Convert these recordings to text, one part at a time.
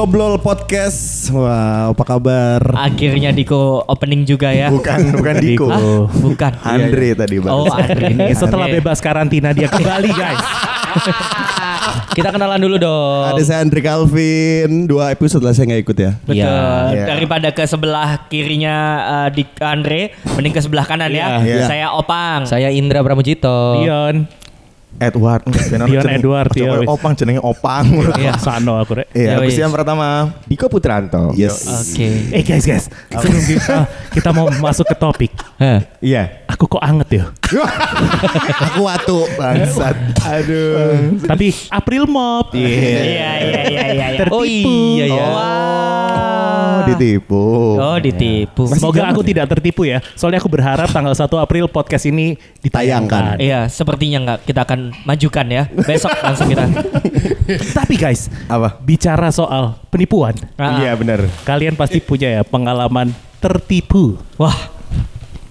Ngobrol Podcast. Wah, apa kabar? Akhirnya Diko opening juga ya. Bukan, bukan Diko. Hah? Bukan. Andre tadi bang. Oh, Andre. Ini setelah Andre. bebas karantina dia kembali guys. Kita kenalan dulu dong. Ada saya Andre Calvin. Dua episode lah saya nggak ikut ya. Betul. Iya. Daripada ke sebelah kirinya uh, di Andre, mending ke sebelah kanan ya. Iya. Saya Opang. Saya Indra Pramujito. Dion. Edward. Dion Dion Edward, iya, wis. Opang jenenge Opang. Iya, sano aku rek. Iya, Ya, wis. yang pertama. Diko Putranto. Yes. Oke. Eh guys guys, sebelum kita, kita mau masuk ke topik. Iya. Aku kok anget ya. Aku watu. Bangsat. Aduh. Tapi April Mop. Iya iya iya iya iya. Oh iya ya. Oh, ditipu. Oh, ditipu. Semoga aku tidak tertipu ya. Soalnya aku berharap tanggal 1 April podcast ini ditayangkan. Iya, sepertinya nggak kita akan majukan ya. Besok langsung kita. Tapi guys, Apa? bicara soal penipuan, Ah, Iya benar. kalian pasti punya ya pengalaman tertipu. Wah,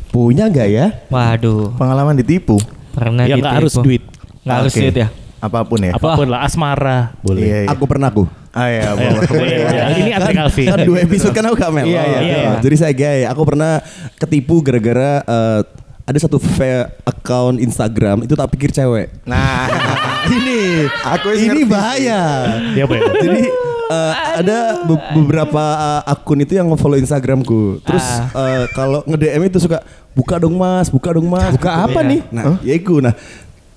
Punya nggak ya? waduh. Pengalaman ditipu. Pernah Ya ditipu. nggak harus duit. Nggak harus Oke. duit ya. Apa pun ya. Apa pun lah, asmara boleh. Iya, iya. Aku pernah aku. Ah, iya, Ya, boleh. boleh. Ya, Ini Andre Calvin. Kan dua episode kan aku gak melo. Iya, iya, iya. Jadi saya gay. Aku pernah ketipu gara-gara eh, ada satu fake account Instagram itu tak pikir cewek. Nah, ini Aku ini bahaya. Ya, ya. Jadi eh, ada be- beberapa eh, akun itu yang nge-follow Instagramku. Terus eh, kalau nge-DM itu suka buka dong Mas, buka dong Mas. Buka Gitu. apa nih? Nah, ya itu nah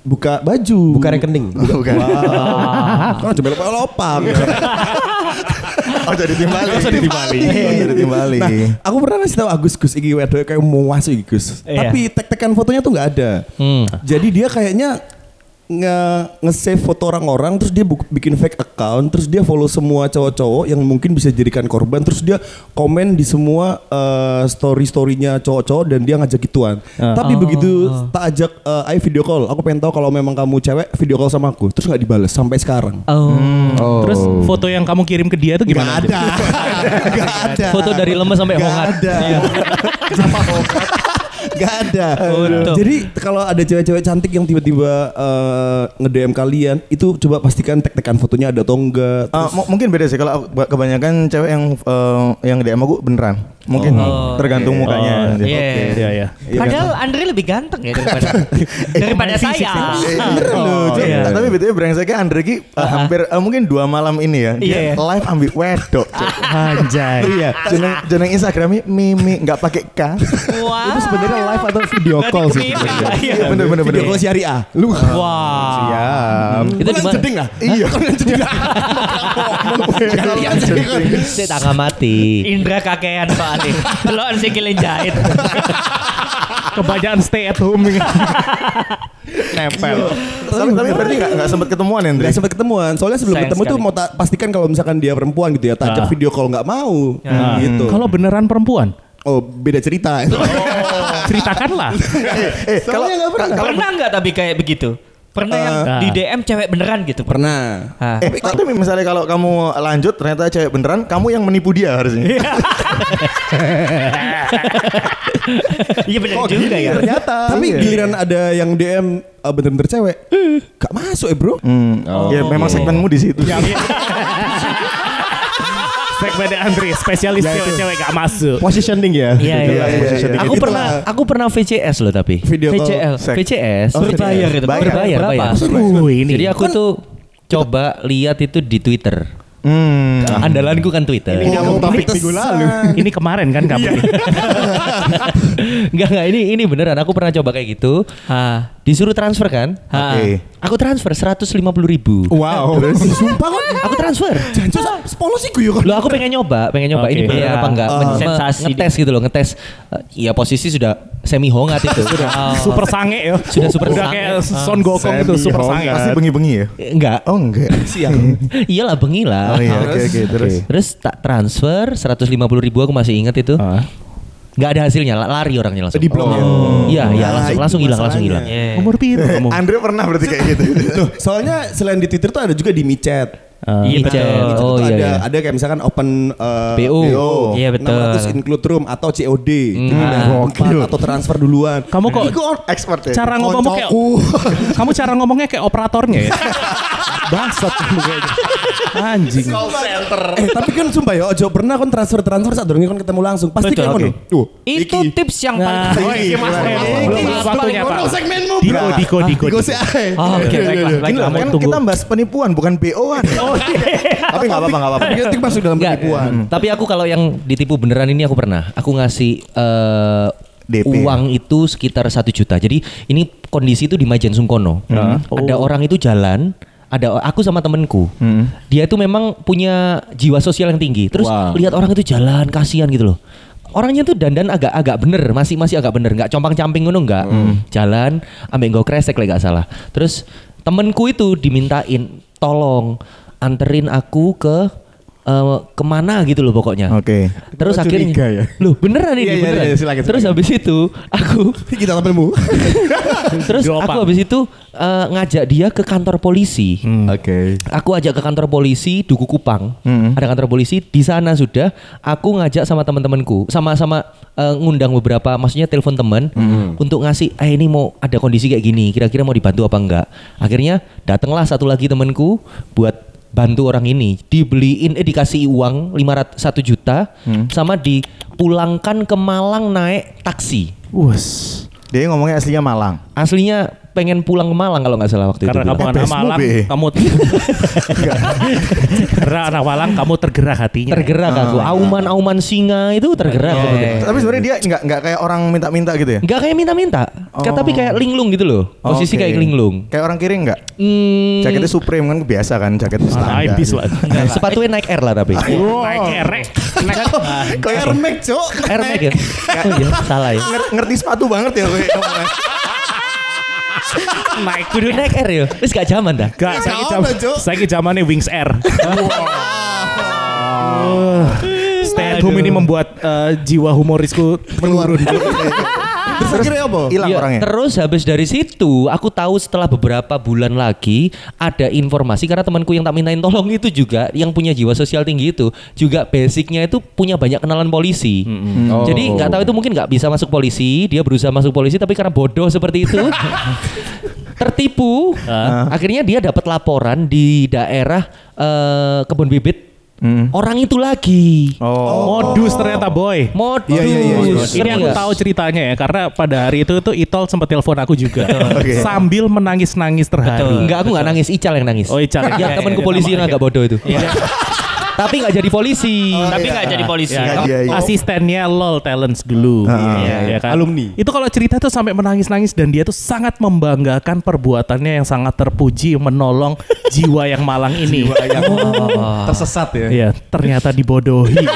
buka baju. Buka rekening. bukan. Wah. Kan coba lupa lopang. Oh, jadi timbali. Oh, jadi timbali. Oh, jadi timbali. Nah, aku pernah ngasih tahu Agus Gus iki wedok kayak mau masuk iki Gus. Iya. Tapi tek-tekan fotonya tuh nggak ada. Hmm. Jadi dia kayaknya nge nge-save foto orang-orang terus dia buk- bikin fake account terus dia follow semua cowok-cowok yang mungkin bisa jadikan korban terus dia komen di semua eh, story-storynya cowok-cowok dan dia ngajak gituan. Tapi begitu tak ajak eh, ayo video call, aku pengen tahu kalau memang kamu cewek video call sama aku terus nggak dibales sampai sekarang. Oh. Oh. Terus foto yang kamu kirim ke dia itu gimana? Gak ada. Gak ada. Foto dari lemes sampai Gak hongat. ada. Sama hongat. Gak ada. Untuk. Jadi kalau ada cewek-cewek cantik yang tiba-tiba eh, nge-DM kalian, itu coba pastikan tek-tekan fotonya ada atau enggak. Ah, Terus- mu- mungkin beda sih kalau aku- kebanyakan cewek yang eh, yang DM aku beneran. Mungkin Oh, tergantung oke. mukanya. Oh. Iya. Iya, ya. Iya kan? Padahal Andre lebih ganteng ya daripada daripada saya. Beneran loh, Oh, Cok. iya. Tapi betul brengseknya Andre ki eh, hampir eh, mungkin dua malam ini ya. Dia Iya, iya. live ambil wedok. Anjay. Iya, jeneng jeneng Instagramnya Mimi nggak pakai K. Wah. Itu sebenarnya live atau video call sih? Iya. bener bener bener. Video call syariah. Lu. Wah. Siap. Itu di jeding lah. Iya. Kalian jeding kan. Saya tangga mati. Indra kakean Pak Ali. Telon sikilin jahit. Kebanyakan stay at home. Nempel. tapi tapi berarti nggak nggak sempat ketemuan Andre? Gak sempat ketemuan. Soalnya sebelum Sayang ketemu tuh sekali. mau ta- pastikan kalau misalkan dia perempuan gitu ya, tak ajak Ah. video call nggak mau. Nah, Gitu. Kalau beneran perempuan, Oh beda cerita. ceritakanlah. Eh, kalau Soalnya nggak pernah. kalau Pernah nggak tapi kayak begitu? Pernah yang Ah. di DM cewek beneran gitu? Pernah. Ah. Eh, tapi misalnya kalau kamu lanjut ternyata cewek beneran, kamu yang menipu dia harusnya. Iya bener Oh, juga ya. Ternyata. Tapi giliran ada yang DM uh, bener-bener cewek, gak masuk ya bro. Hmm. ya memang segmenmu di situ. Segmen Andre, spesialis cewek-cewek gak masuk. Positioning ya. Iya iya. Iya. positioning. Aku pernah aku pernah VCS loh tapi. Video. VCL. VCS. Berbayar itu. Bayar. Berbayar. Uh, ini. Jadi aku tuh coba lihat itu di Twitter. Hmm. Andalanku kan Twitter. Ini nyambung topik minggu lalu. ini kemarin kan kamu nih. Enggak enggak ini ini beneran aku pernah coba kayak gitu. Ah. Disuruh transfer kan? Ah. Oke. Aku transfer 150 ribu. Wow. Sumpah kok. Aku transfer. Jancu sepolos sih gue yuk. Loh aku pengen nyoba, pengen nyoba ini Oke. bener Iya. apa enggak? Oh. Me- Sensasi ngetes gitu loh, ngetes. Iya posisi sudah semi hongat itu. sudah. Super sange ya. Sudah super Udah sange. kayak Son Gokong itu super sange. Pasti bengi-bengi ya? Enggak. Oh enggak. Siang. Iyalah bengi lah. Oh iya, oke oke terus. Terus tak transfer 150 ribu aku masih ingat itu. Ah. Nggak ada hasilnya, la- lari orangnya langsung. Di blok ya. Iya, iya Nah, langsung langsung hilang, langsung hilang. Iya. Umur piro kamu? Andre pernah berarti kayak gitu. Loh, soalnya selain di Twitter tuh ada juga di micet. Ah. Iya, betul. Itu Oh iya ada iya. ada kayak misalkan open uh, BO. Iya, betul. 600 include room atau COD Hmm. gitu kan. Empat atau transfer duluan. Kamu kok Iku on- Expert ya. cara ngomongmu kayak kamu cara ngomongnya kayak operatornya ya. Bangsat kamu kayaknya. Anjing. Eh tapi kan sumpah ya ojo pernah kon transfer transfer saat durunge kon ketemu langsung pasti kayak ngono. Tuh. Itu tips yang Nah, paling oh iya, Mas. Eh, belum waktunya Pak. segmenmu. Diko, Diko, Diko. Diko sih. Oh, Oke, baiklah, Ini baiklah. kan kita bahas penipuan bukan BO-an. Oh Tapi nggak apa-apa, nggak apa-apa. Masuk dalam penipuan. tapi aku kalau yang ditipu beneran ini aku pernah. Aku ngasih eh, DP. uang itu sekitar satu juta. Jadi ini kondisi itu di Majen Sungkono. Ada orang itu jalan, ada aku sama temenku. Dia itu memang punya jiwa sosial yang tinggi. Terus Wow. lihat orang itu jalan, kasihan gitu loh. Orangnya tuh dandan agak agak bener, masih masih agak bener, nggak compang camping ngono nggak. Jalan, ambek nggak kresek lah nggak salah. Terus temenku itu dimintain tolong anterin aku ke eh, ke mana gitu loh pokoknya. Oke. Terus Gua akhirnya, curiga ya. loh beneran ini Iya, iya, beneran. iya, silakan, Terus habis itu aku, Kita temenmu. terus aku habis itu eh, ngajak dia ke kantor polisi. Oke. Aku ajak ke kantor polisi Duku Kupang. Hmm. Ada kantor polisi di sana sudah. Aku ngajak sama teman-temanku, sama-sama eh, ngundang beberapa, maksudnya telepon teman Hmm. untuk ngasih, eh ini mau ada kondisi kayak gini, kira-kira mau dibantu apa enggak? Akhirnya datanglah satu lagi temanku buat bantu orang ini, dibeliin, eh dikasih uang 500 1 juta, Hmm. sama dipulangkan ke Malang naik taksi. Us. Dia ngomongnya aslinya Malang. Aslinya pengen pulang ke Malang kalau nggak salah waktu Karena itu. kamu bilang. anak Malang, Be. kamu Karena anak Malang kamu tergerak hatinya. tergerak aku, auman-auman singa itu tergerak. aku. Tapi sebenarnya dia nggak nggak kayak orang minta-minta gitu ya? Nggak kayak minta-minta, Kayak- tapi kayak linglung gitu loh. Posisi Oke. kayak linglung. Kayak orang kiri nggak? Hmm, Jaketnya Supreme kan biasa kan, jaket Ah, standar. Ibis lah. sepatunya Nike Air lah tapi. Naik erek. Kayak remek, Cok. Air Max ya? Oh iya, salah ya. Nger- ngerti sepatu banget ya gue. Naik Kudu Nike Air ya. Terus gak zaman dah. Gak, jam, apa, Cuk. saya zamannya Wings Air. Stay at home ini membuat uh, jiwa humorisku menurun. Terus akhirnya apa? Hilang Iya, orangnya. Terus habis dari situ aku tahu setelah beberapa bulan lagi ada informasi karena temanku yang tak mintain tolong itu juga yang punya jiwa sosial tinggi itu juga basicnya itu punya banyak kenalan polisi. Jadi nggak tahu itu mungkin nggak bisa masuk polisi, dia berusaha masuk polisi tapi karena bodoh seperti itu tertipu. Akhirnya dia dapat laporan di daerah eh, kebun bibit orang itu lagi. Oh. Modus ternyata boy. Modus. Iya, iya, iya, iya. Ini aku tahu ceritanya ya karena pada hari itu tuh Itol sempat telepon aku juga Oke. sambil menangis-nangis terharu. Enggak, aku nggak nangis, Ical yang nangis. Oh, Ical. Ya, Iya, temen iya, polisi iya. yang agak bodoh itu. Tapi nggak jadi polisi. Tapi nggak jadi polisi. Ya, Iya, iya. asistennya LOL Talents dulu. Ah. Iya, kan? Alumni. Itu kalau cerita tuh sampai menangis-nangis dan dia tuh sangat membanggakan perbuatannya yang sangat terpuji menolong jiwa yang malang ini. Tersesat ya. Iya, ternyata dibodohi.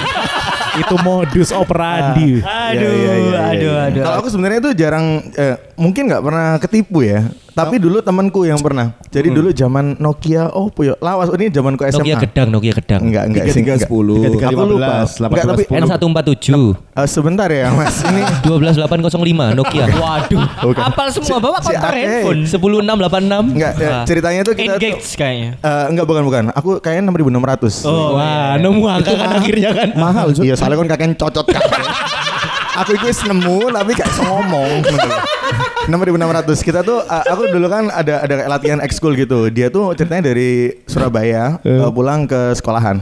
itu modus operandi. Aduh, Iya, iya, iya, aduh, iya. aduh. Kalau aku sebenarnya itu jarang, eh, mungkin nggak pernah ketipu ya. Tapi dulu temanku yang pernah. Jadi dulu zaman Nokia, oh puyo, lawas ini zamanku SMA. Nokia gedang, Nokia gedang. Enggak, enggak sih. Tiga enggak. sepuluh. Aku lupa. Enggak, tapi N147 eh, sebentar ya Mas. Ini 12805 Nokia. Waduh. Apal semua bawa Si kontak Ake. handphone. 10686. Enggak, ya, Ah. ceritanya tuh kita tuh Engage kayaknya. eh, enggak bukan bukan. Aku kayaknya 6600. Oh, Wah, nemu angka kan akhirnya kan. Mahal. Iya, soalnya kan kakek cocot kakek. aku itu nemu tapi gak ngomong. Nomor 5600. Kita tuh uh, aku dulu kan ada ada latihan ekskul gitu. Dia tuh ceritanya dari Surabaya uh, pulang ke sekolahan.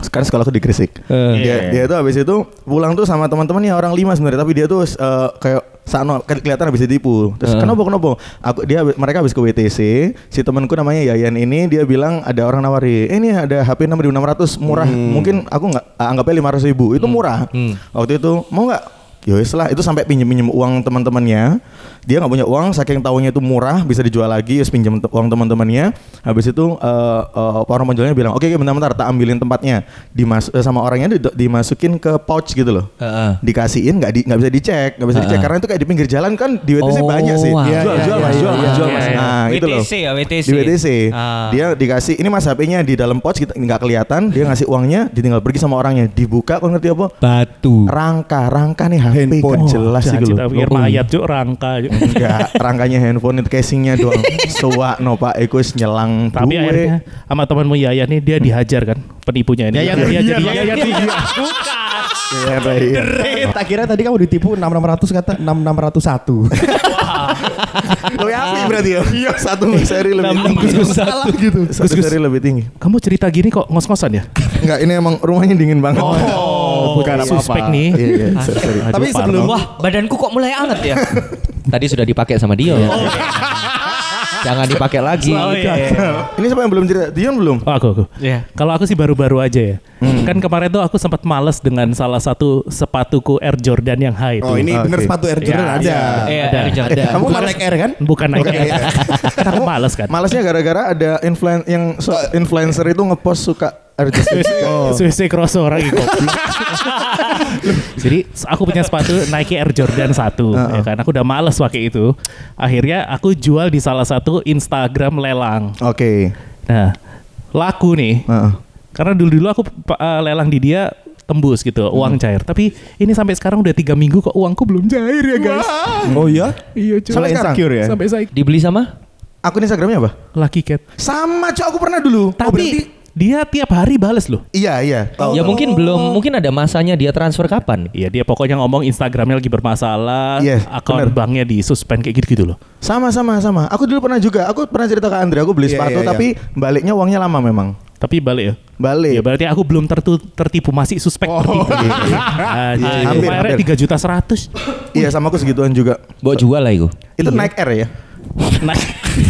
Sekarang sekolahku di Gresik. Dia dia tuh habis itu pulang tuh sama teman-temannya orang lima sebenarnya tapi dia tuh uh, kayak sano ke- kelihatan habis ditipu. Terus kenapa kenapa? Aku dia mereka habis ke WTC, si temanku namanya Yayan ini dia bilang ada orang nawari, eh, ini ada HP 6600 murah. Mungkin aku nggak anggapnya 500 ribu itu murah. Waktu itu mau nggak? Ya wes lah itu sampai pinjem pinjem uang teman-temannya. Dia nggak punya uang, saking tahunya itu murah bisa dijual lagi, terus pinjem te- uang teman-temannya. Habis itu eh eh, orang penjualnya bilang, oke oke, bentar-bentar, tak ambilin tempatnya. Dimas eh, sama orangnya di- dimasukin ke pouch gitu loh Heeh. dikasihin nggak di nggak bisa dicek nggak bisa dicek karena itu kayak di pinggir jalan kan di WTC Oh, banyak sih wah. jual Iya, jual iya, mas iya, jual iya, mas jual iya, mas iya. nah itu gitu loh. WTC ya, WTC. Di WTC. Ah. Dia dikasih ini mas HP-nya di dalam pouch kita nggak kelihatan, dia ngasih uangnya, ditinggal pergi sama orangnya. Dibuka kok ngerti apa? Batu. Rangka, rangka nih Handphone. kan jelas sih gitu tapi pikir mayat cuk rangka. Cuk. Enggak, rangkanya handphone itu casingnya doang. Suwak no pak, Eko wis nyelang Tapi duwe. akhirnya sama temanmu Yayan nih dia dihajar kan penipunya ini. Rian. jadi Yayan Rian. Bukan. Iya, iya. Tak kira tadi kamu ditipu 6600 kata 6601. Lebih api berarti ya? Iya. Satu seri lebih tinggi. Salah gitu. Satu seri lebih tinggi. Kamu cerita gini kok ngos-ngosan ya? Enggak, ini emang rumahnya dingin banget. Oh, bukan apa-apa. Suspek nih. Iya, iya, sorry, sorry. Aduh, Tapi Parno. sebelum Wah, badanku kok mulai anget ya. Tadi sudah dipakai sama Dio. Jangan dipakai lagi. Oh iya. Ini siapa yang belum cerita? Dion belum? Oh, aku, aku. Iya. Kalau aku sih baru-baru aja ya. Hmm. Kan kemarin tuh aku sempat males dengan salah satu sepatuku Air Jordan yang high itu. Oh ini Oke. bener sepatu Air Jordan Ya, ada. Iya, Ada, Air Jordan. ada. Kamu Bukan naik air kan? Bukan naik Air. iya. Kan aku males kan. malesnya gara-gara ada influen yang so- influencer itu ngepost suka Air Jordan. Oh. Orang gitu. Jadi aku punya sepatu Nike Air Jordan 1 ya kan. Aku udah males pakai itu. Akhirnya aku jual di salah satu Instagram lelang. Oke. Nah, laku nih. Heeh. Karena dulu-dulu aku uh, lelang di dia tembus gitu uang Hmm. cair. Tapi ini sampai sekarang udah tiga minggu kok uangku belum cair ya guys. Oh iya? Iya cuy. Sampai insecure ya. Sampai saya Dibeli sama? Akun Instagramnya apa? Lucky Cat. Sama cok aku pernah dulu. Tapi Oh, berarti dia tiap hari bales loh. iya iya. Tahu. Ya mungkin belum, mungkin ada masanya dia transfer kapan? Iya dia pokoknya ngomong Instagramnya lagi bermasalah, Yes, akun bener. banknya di suspend kayak gitu-gitu loh. Sama sama sama. Aku dulu pernah juga. Aku pernah cerita ke Andre. Aku beli Iya, sepatu iya, iya. tapi baliknya uangnya lama memang. Tapi balik ya. Balik. Ya berarti aku belum tertu- tertipu masih suspek tertipu. Ah, jadi Hampir, bayarnya hampir. tiga juta seratus. Iya sama aku segituan juga. Bawa jual lah itu. Itu naik Air ya? Nah,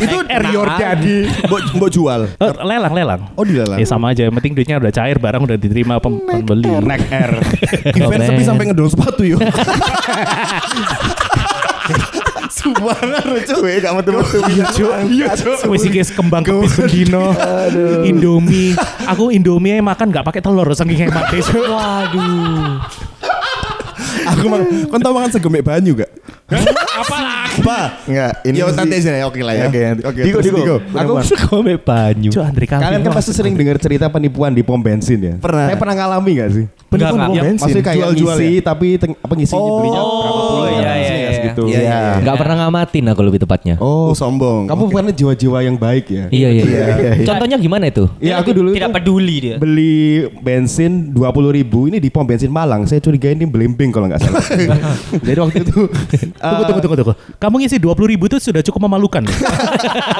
itu Air Jordan. Mbok mbok jual. Eh, lelang lelang. Oh dilelang. Ya sama aja, yang penting duitnya udah cair, barang udah diterima pem- pembeli. Naik Air. Event sepi sampai ngedol sepatu yuk. Sumpah lucu. Gue gak metu-metu Iya cok. Wes iki kembang kepis bendino. Indomie. Aku Indomie makan nggak pakai telur saking hemat Waduh. Aku mang kon tau mangan segemek banyu gak? Apa lagi? Apa? Enggak, ini Ya sih- nanti aja ya, oke lah ya. Oke. Oke, Diko. Diko. Aku Kome banyu. Cuk Andre Calvin. Kalian kan pasti sering dengar cerita penipuan di pom bensin ya? Pernah. Saya pernah ngalami gak sih? Enggak. pom Ya, bensin. maksudnya kayak Jual-jual ngisi tapi teng- apa ngisi Oh, belinya berapa puluh iya, iya, ngisi iya. Iya, iya. Nggak pernah ngamatin aku lebih tepatnya. Oh, sombong. Kamu bukannya jiwa-jiwa yang baik ya? Iya iya. Iya, iya, iya. Contohnya gimana itu? Iya aku dulu tidak itu peduli dia. beli bensin 20 ribu ini di pom bensin Malang. Saya curiga ini belimbing kalau nggak salah. Jadi waktu itu Tunggu, tunggu, tunggu, tunggu. Kamu ngisi 20 ribu itu sudah cukup memalukan.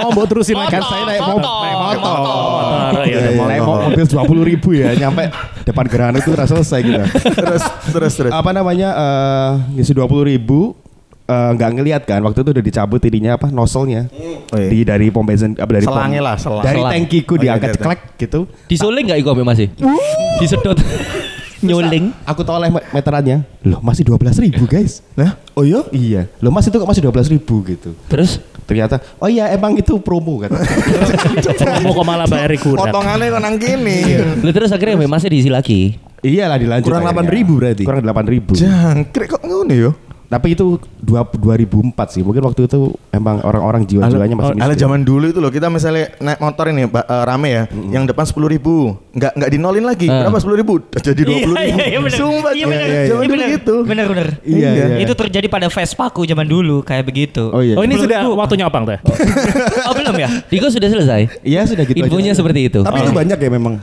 oh mau terusin lagi Motor, kan saya naik motor, motor, naik motor. Motor, naik mo- mobil 20 ribu ya nyampe depan gerhana itu udah selesai gitu. terus terus terus. apa namanya eh, ngisi 20 ribu eh, nggak ngelihat kan waktu itu udah dicabut ininya apa nozzle-nya Oh, iya. di dari pom bensin apa dari pom- Selangnya lah, selang. dari Selang. tangkiku Oh, iya, diangkat iya, iya. ceklek gitu Disuling nggak apa masih? Disedot. Nyuling. aku toleh me- meterannya loh masih 12 ribu guys Nah, oh iya iya loh mas itu kok masih 12 ribu gitu Terus ternyata oh iya emang itu promo kan Promo kok malah bayar kurang. potongannya kok nang kini. Lu terus akhirnya masih diisi lagi. iyalah dilanjut Kurang akhirnya. 8.000 berarti? kurang 8 ribu Jangkrik kok ngono yo. Tapi itu dua, 2004 sih mungkin waktu itu emang orang-orang jiwa-jiwanya masih Ala miskin. zaman dulu itu loh kita misalnya naik motor ini eh, rame ya, yang depan sepuluh ribu, nggak nggak dinolin lagi, Eh. berapa sepuluh ribu? Jadi dua puluh ribu. Iya, iya, bener. Sumpah, Iya, bener. Iya, dulu bener. gitu. Bener, bener. Iya, iya. Itu terjadi pada Vespaku zaman dulu kayak begitu. oh iya Oh ini sudah waktunya opang teh. Oh belum ya? Diko sudah selesai. iya sudah gitu Infonya aja. seperti itu. Tapi itu banyak ya memang.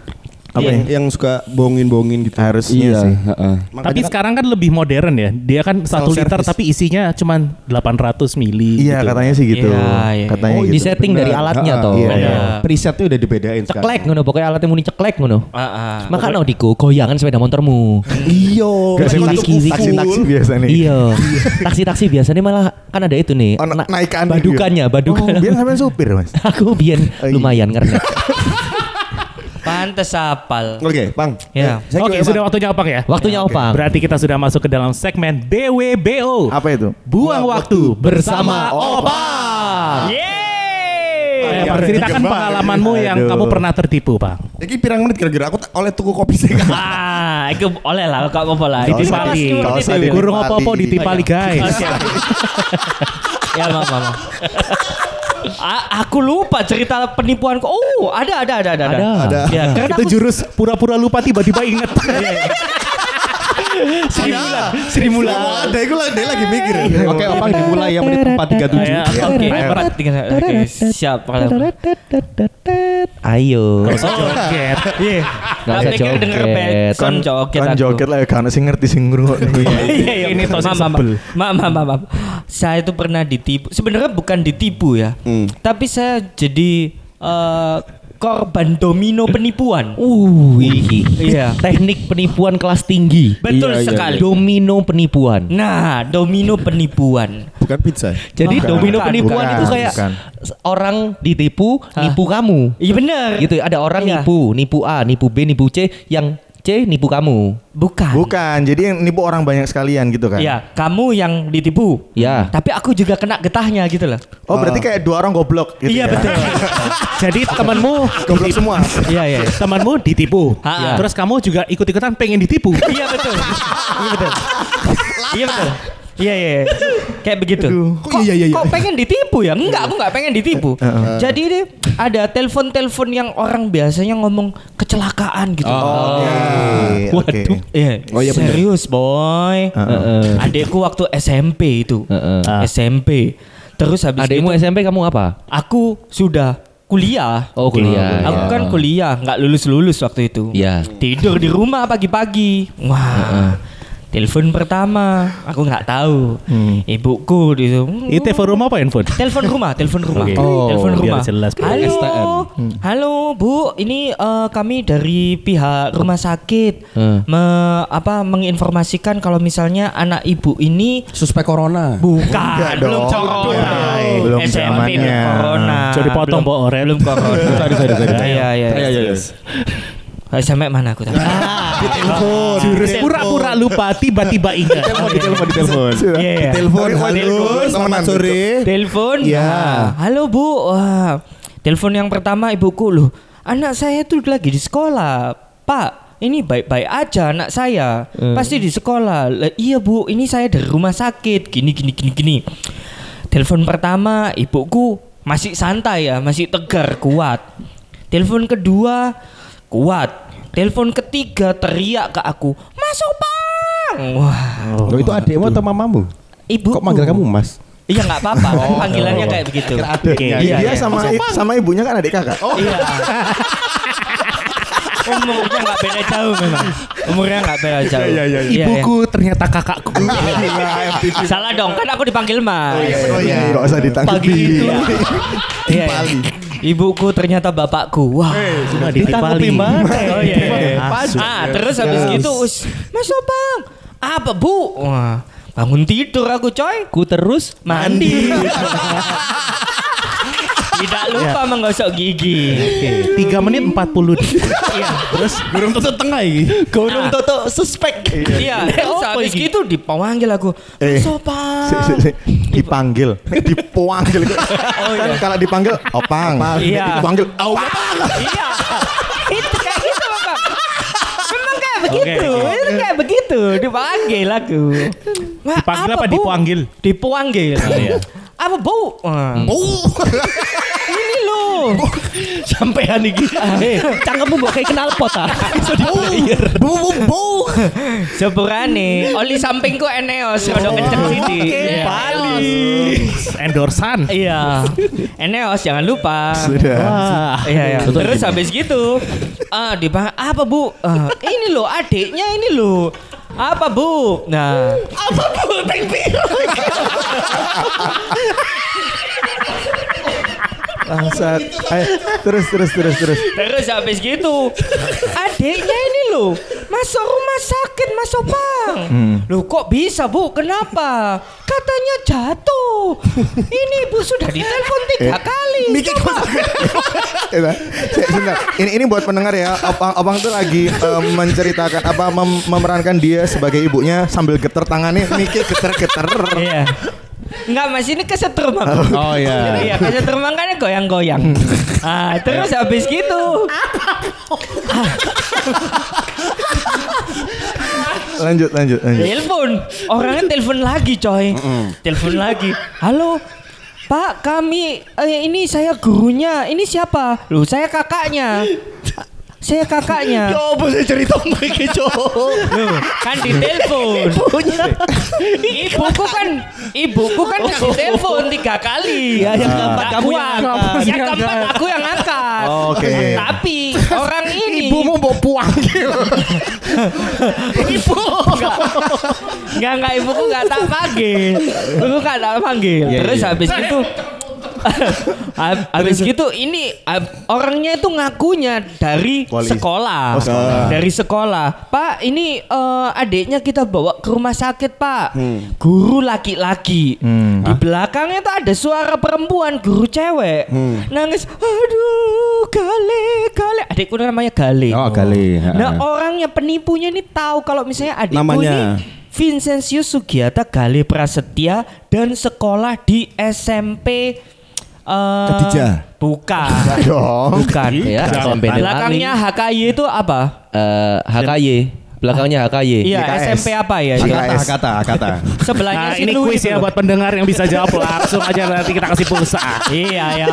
Apa yang, ya? yang suka bohongin-bohongin gitu. Harusnya iya sih. heeh. Tapi sekarang kan lebih modern ya. Dia kan satu liter service. tapi isinya cuma 800 mili. Iya gitu. katanya sih gitu. Iya, iya, Katanya Oh, gitu. di setting dari alatnya Heeh, toh. Iya, iya. Bener. presetnya udah dibedain sekarang Ceklek ngono pokoknya alatnya muni ceklek ngono. Ah. Maka no Diko goyangan sepeda motormu. Iyo. Taksi-taksi biasa nih. Iya. Taksi-taksi biasanya malah kan ada itu nih. Oh, na- na- naikan gitu. badukannya, badukan. Oh, biar sampean supir, Mas. Aku biyen Oh, iya. lumayan karena Pantes apal. Oke, Bang. Ya. Saya Oke, sudah waktunya opang ya. waktunya opang. Berarti kita sudah masuk ke dalam segmen BWBO. Apa itu? Buang waktu bersama Opang. Yeay. Eh, ceritakan pengalamanmu yang Aduh. kamu pernah tertipu, Bang. Iki pirang menit kira-kira aku oleh tuku kopi sih. Ah, itu oleh lah gak apa-apa lah. Ditipali. Gurung apa-apa ditipali, guys. Ya, maaf, maaf. A- aku lupa cerita penipuanku. Oh, ada ada ada ada. Ada. Ada. Ya, karena Itu aku jurus pura-pura lupa tiba-tiba inget. Sri Mulat. Sri Mulat. Ada itu lah dia lagi mikir. Oke, opang dimulai ya menit 437. Ya, Oke, ayo. empat tiga oke siap. Ayo. Joget. Iya. Tak usah denger joget. kon joget kan joget lah kan sing ngerti sing ngrungokno. Iya, iya, Ini toh sing maaf, sebel. maaf, maaf, maaf. Saya itu pernah ditipu. Sebenarnya bukan ditipu ya, tapi saya jadi eh, korban domino penipuan. Uh. Iya. Teknik penipuan kelas tinggi. Betul Iya, iya, sekali. Domino penipuan. Nah, domino penipuan. Bukan pizza. Jadi Bukan. domino Bukan, penipuan bukan, itu kayak bukan. orang ditipu, nipu kamu. Iya benar. Gitu ada orang Iya. nipu, nipu A, nipu B, nipu C, yang C nipu kamu. Bukan. Bukan, jadi yang nipu orang banyak sekalian gitu kan. Iya, kamu yang ditipu. Ya. Tapi aku juga kena getahnya gitu loh. Oh, berarti kayak dua orang goblok gitu Iya, ya. betul. Jadi temanmu Goblok semua. Iya, iya. temanmu ditipu. Ha-ha. Terus kamu juga ikut-ikutan pengen ditipu. Iya betul. Iya betul. Iya betul. Iya iya. iya. Kayak begitu. Kok, iya, iya, iya. kok pengen ditipu ya? Enggak, aku enggak pengen ditipu. Jadi deh ada telepon-telepon yang orang biasanya ngomong kecelakaan gitu. Oke. Oke. Iya. Oh, iya, bener. serius, boy. Adekku waktu SMP itu. Heeh. SMP. Terus habis Adekmu itu SMP kamu apa? aku sudah kuliah. Oh kuliah. Aku kan kuliah, nggak lulus-lulus waktu itu. Iya. Tidur di rumah pagi-pagi. Wah. Telepon pertama, aku nggak tahu. Ibuku di situ. Itu telepon rumah apa handphone? Telepon rumah, telepon rumah. Telepon Oh, biar rumah. jelas. Halo. STM. Halo, Bu. Ini eh, kami dari pihak rumah sakit Hmm. me- apa menginformasikan kalau misalnya anak Ibu ini Suspek corona. bukan belum corona. Belum SMP zamannya. belum corona. Jadi potong, Belum- Bo, Oren. Belum corona. Sorry, sorry, sorry. Iya, iya. Iya, iya, iya. Eh, Sampai mana aku tadi? Telepon. Jurus pura-pura lupa tiba-tiba ingat. Telepon, di telepon, di telepon. Iya, iya. Telepon, Telepon, halo, telepon, selamat sore. Telepon. Ya. Halo Bu. Wah. Telepon yang pertama ibuku loh. Anak saya tuh lagi di sekolah. Pak, ini baik-baik aja anak saya. Pasti di sekolah. Lah, iya Bu, ini saya dari rumah sakit. Gini gini gini gini. Telepon pertama ibuku masih santai ya, masih tegar, kuat. Telepon kedua kuat. Telepon ketiga teriak ke aku, "Masuk, Bang!" Wah, Oh, itu adekmu atau mamamu? ibu. Kok manggil kamu Mas? Iya nggak apa-apa, kan panggilannya kayak begitu. Oke. Iya, Dia iya. sama sama ibunya kan adik kakak. Oh, Iya. Umurnya nggak beda jauh memang. Umurnya nggak beda jauh. Iya, iya. Ibuku ternyata kakakku. Salah dong, kan aku dipanggil mas. oh iya, enggak usah ditanggapi. Pagi itu. Iya. Ibuku ternyata bapakku. Wah. Cuma ditanggapi mana? Oh iya. iya. Ah, terus habis gitu, us, Mas Bang. Apa bu? Wah, bangun tidur aku coy. Ku terus Mandi. Tidak lupa menggosok gigi. Oke, 3 menit 40 detik. Iya. Terus Burung tutup tengah ini. Gunung Toto suspek. Iya, terus habis gitu dipanggil aku. Eh, Sopan. Si- si- si. dipanggil, dipanggil. kan kalau dipanggil opang. Iya. Dipanggil opang. Iya. Itu kayak gitu. Memang kayak begitu. Itu kayak begitu. Dipanggil aku. Dipanggil apa dipanggil? Dipanggil. Apa bau? Bau. Ini loh. sampean iki. Eh, cangkemmu mbok kayak kenal pot ah. Iso dibayar. Bu, bu, bu. Sepurane, oli sampingku Eneos rada kenceng sini. Iya. endorsan. Iya. Eneos jangan lupa. Sudah. Wah. Iya, iya. Terus habis gitu, ah di apa bu? Ah, ini loh adiknya ini loh. Apa bu? Nah, apa bu? Bangsat. Ayo, terus terus terus terus. Terus habis gitu, adiknya ini loh masuk rumah sakit Mas Opang. Loh kok bisa bu? Kenapa? Katanya jatuh. Ini ibu sudah ditelepon tiga kali. Coba. Eh, Bang. Se- Sebentar. Ini ini buat pendengar ya. Opang Opang tuh lagi eh, menceritakan apa mem- memerankan dia sebagai ibunya sambil geter tangannya mikir geter-geter. Iya. Enggak mas ini kesetrum aku. Oh iya. Iya kesetrum makanya goyang-goyang. Ah terus habis gitu. Lanjut lanjut lanjut. Telepon. Orangnya telepon lagi coy. Telepon lagi. Halo. Pak, kami eh, ini saya gurunya. Ini siapa? Loh, saya kakaknya. Saya kakaknya. Ya apa sih cerita mereka cowok? Loh, kan di telepon. Ibuku kan ibuku kan kasih telepon tiga kali. Ya, yang keempat kamu yang angkat. Yang keempat aku yang angkat. Oke. Tapi orang ini Ibumu mau puang ibu nggak nggak ibuku nggak tak panggil ibu nggak tak panggil terus habis itu habis gitu ini orangnya itu ngakunya dari sekolah. Oh, sekolah. dari sekolah pak ini eh, adiknya kita bawa ke rumah sakit pak guru laki-laki di belakangnya tuh ada suara perempuan guru cewek nangis aduh gale gale adikku namanya gale Oh, Gale. Nah Ha-ha. orangnya penipunya ini tahu kalau misalnya adikku Namanya? ini Vincentius Sugiata Gale Prasetya dan sekolah di SMP eh, Khadijah? Bukan. Bukan. Ya, SMP Delali. Belakangnya HKY itu apa? Eh, HKY. Belakangnya HKY. Iya, YKS. SMP apa ya? YKS. Kata, kata. Sebelahnya Nah, si ini itu ya buat pendengar yang bisa jawab langsung aja nanti kita kasih pulsa. Iya ya.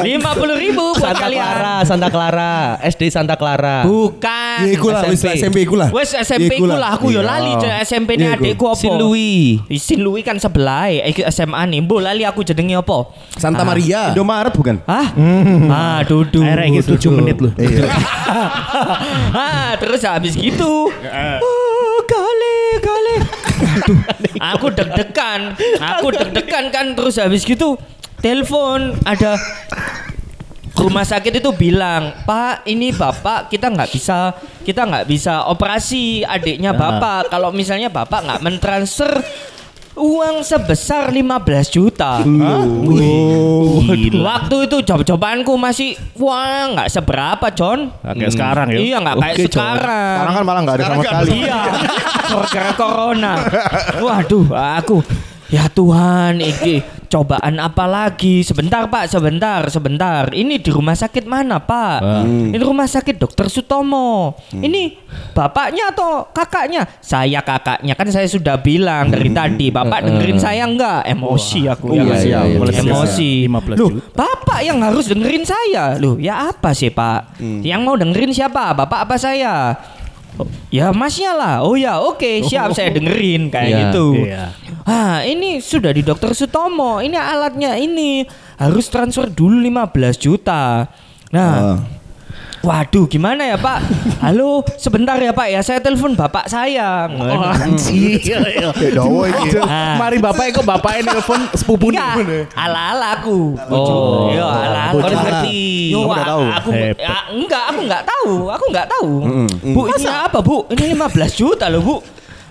Lima puluh ribu buat Santa kalian. Clara, Santa Clara, SD Santa Clara. Bukan. Ya iku lah, wis SMP. SMP iku lah. Wes SMP ku lah aku yo lali Cek. SMP ini Iya, iku. adikku apa? Sin Louis. Sin Louis kan sebelah eh, iki SMA nih. Mbok lali aku jenenge apa? Santa Maria. Indomaret bukan? Hah? Ah, duduk. Akhirnya gitu 7 menit loh. ah, terus habis gitu. Oh, kali, kali. Aduh, aku deg-degan. Aku deg-degan kan terus habis gitu telepon ada rumah sakit itu bilang Pak ini bapak kita nggak bisa kita nggak bisa operasi adiknya bapak. Kalau misalnya bapak nggak mentransfer uang sebesar 15 juta Waktu itu job-jobanku masih wah nggak seberapa John. Nah, kayak sekarang ya. Iya nggak kayak Oke, John. sekarang. Sekarang kan malah nggak ada sama sekali. Iya. Gara-gara corona. Waduh, aku ya Tuhan ini cobaan apa lagi? Sebentar Pak, sebentar, sebentar. Ini di rumah sakit mana Pak? Ini rumah sakit Dokter Sutomo. Ini bapaknya atau kakaknya? Saya kakaknya kan saya sudah bilang dari tadi. Bapak dengerin saya enggak? Emosi aku. Iya, ya. iya, iya. Emosi. 15 Loh, juta. bapak yang harus dengerin saya. Loh, ya apa sih Pak? Yang mau dengerin siapa? Bapak apa saya? Oh, Ya masnya lah. Oh ya oke siap saya dengerin kayak Iya. gitu. Iya. Ah ini sudah di dokter Sutomo. Ini alatnya ini harus transfer dulu 15 juta. Nah. Waduh gimana ya Pak? Halo sebentar ya Pak ya saya telepon bapak saya. Oh, anjir. Dawa iki. Ah. Mari bapak kok bapak ini telepon sepupu Enggak, ala-ala aku. Oh. Yo, ala-ala. Kau ngerti. Yo, aku ya, enggak, aku enggak tahu. Aku enggak tahu. Bu, ini apa, Bu? Ini 15 juta loh, Bu.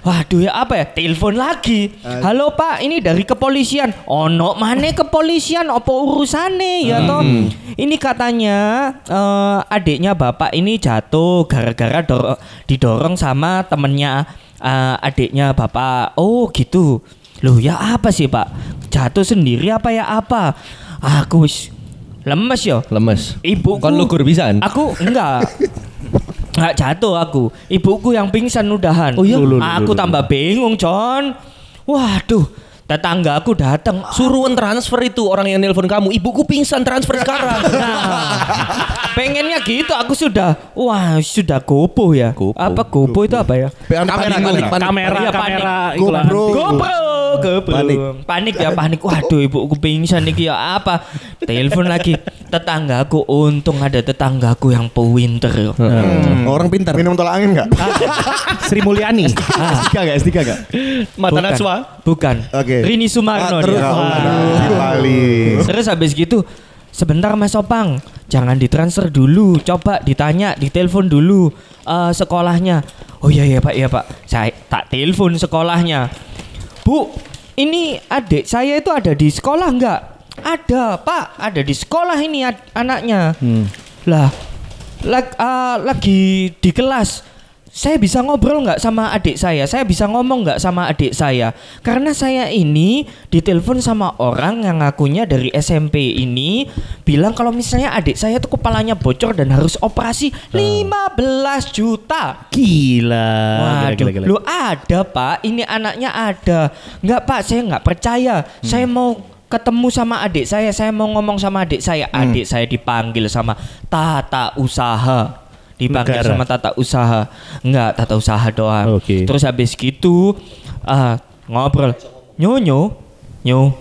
Waduh ya apa ya? Telepon lagi. Halo Pak, ini dari kepolisian. Ono mana kepolisian? Apa urusane ya toh? Ini katanya eh, adiknya bapak ini jatuh gara-gara dor- didorong sama temennya eh, adiknya bapak. Oh gitu. Loh ya apa sih Pak? Jatuh sendiri apa ya apa? Aku wis lemes yo. Lemes. Ibuku Kon lugur pisan. Aku enggak. Enggak jatuh aku. Ibuku yang pingsan udahan. Oh iya? Aku tambah bingung, John. Waduh, tetangga aku datang. Suruhan transfer itu orang yang nelpon kamu. Ibuku pingsan transfer sekarang. Nah, pengennya gitu aku sudah wah sudah gopo ya Gopo. apa gopo itu apa ya Kamera, kamera. Kamera, Iya, kamera. panik. iklan. GoPro. GoPro, GoPro. Panik. Panik ya panik. Waduh ibuku pingsan nih ya apa? Telepon lagi tetanggaku. Untung ada tetanggaku yang pewinter. yo. Orang pintar. Minum tolak angin nggak? Sri Mulyani. S3 gak? S3 gak? Mata Bukan. Najwa. Bukan. Oke. Rini Sumarno Ah, dia. terus. Bali. Terus habis gitu Sebentar Mas Opang, jangan ditransfer dulu. Coba ditanya, ditelepon dulu eh, sekolahnya. Oh iya iya Pak, iya Pak. Saya tak telepon sekolahnya. Bu, ini adik saya itu ada di sekolah enggak? Ada Pak, ada di sekolah ini ad- anaknya. Lah, lag- eh, lagi di kelas. Saya bisa ngobrol nggak sama adik saya? Saya bisa ngomong nggak sama adik saya? Karena saya ini ditelepon sama orang yang ngakunya dari SMP ini bilang kalau misalnya adik saya tuh kepalanya bocor dan harus operasi 15 juta. Gila. Waduh, Gila, gila, gila. lu ada pak, ini anaknya ada. Nggak pak, saya nggak percaya. Saya mau ketemu sama adik saya, saya mau ngomong sama adik saya, Hmm. adik saya dipanggil sama tata usaha. Dipanggil Negara. sama tata usaha. Enggak, tata usaha doang. Oke. Terus habis gitu ah, ngobrol. Nyonyo, nyo.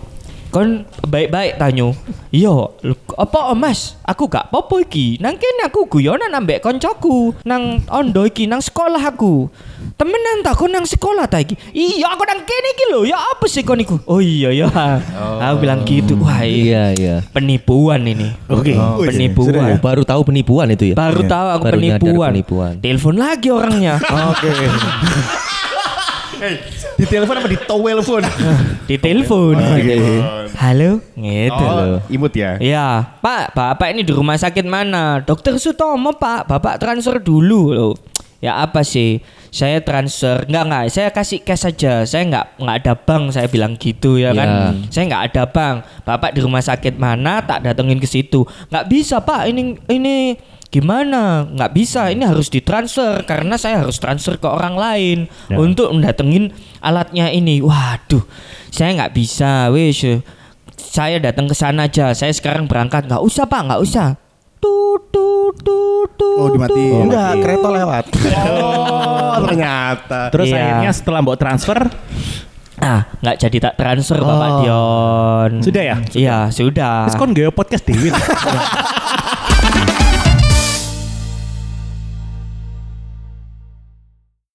Kon baik-baik tanyo. Iya, lho, apa Mas? Aku gak popo iki. Nang kene aku guyonan ambek koncoku. Nang ondo iki nang sekolah aku. Temenan tak kon nang sekolah ta iki? Iya, aku nang kene iki lho. Ya apa sih kon iku? Oh iya ya. Aku bilang gitu. Wah, iya. Iya, iya. Penipuan ini. Oke. Oh, Oh, penipuan. baru tahu penipuan itu ya? Baru Iya. tahu aku Baru penipuan. penipuan. Telepon lagi orangnya. Oke. Di telepon apa di towel phone? Di telepon. Halo, gitu Oh, loh. imut ya. Iya, Pak, Bapak ini di rumah sakit mana? Dokter Sutomo, Pak. Bapak transfer dulu loh. Ya apa sih? Saya transfer, enggak enggak, saya kasih cash saja. Saya enggak enggak ada bank, saya bilang gitu ya kan. Ya. Saya enggak ada bank. Bapak di rumah sakit mana? Tak datengin ke situ. Enggak bisa, Pak. Ini ini gimana? Enggak bisa. Ini harus ditransfer karena saya harus transfer ke orang lain untuk mendatengin alatnya ini. Waduh, saya nggak bisa, wes. Saya datang ke sana aja. Saya sekarang berangkat. Nggak usah pak, nggak usah. Tut, tut, tut, tut, Oh dimatiin. tut. Enggak, kereta lewat. Oh, ternyata. Terus Iya. akhirnya setelah mbok transfer Ah, nggak jadi tak transfer Bapak Oh. Dion. Sudah ya? Iya, sudah. Terus kon gaya podcast Dewi.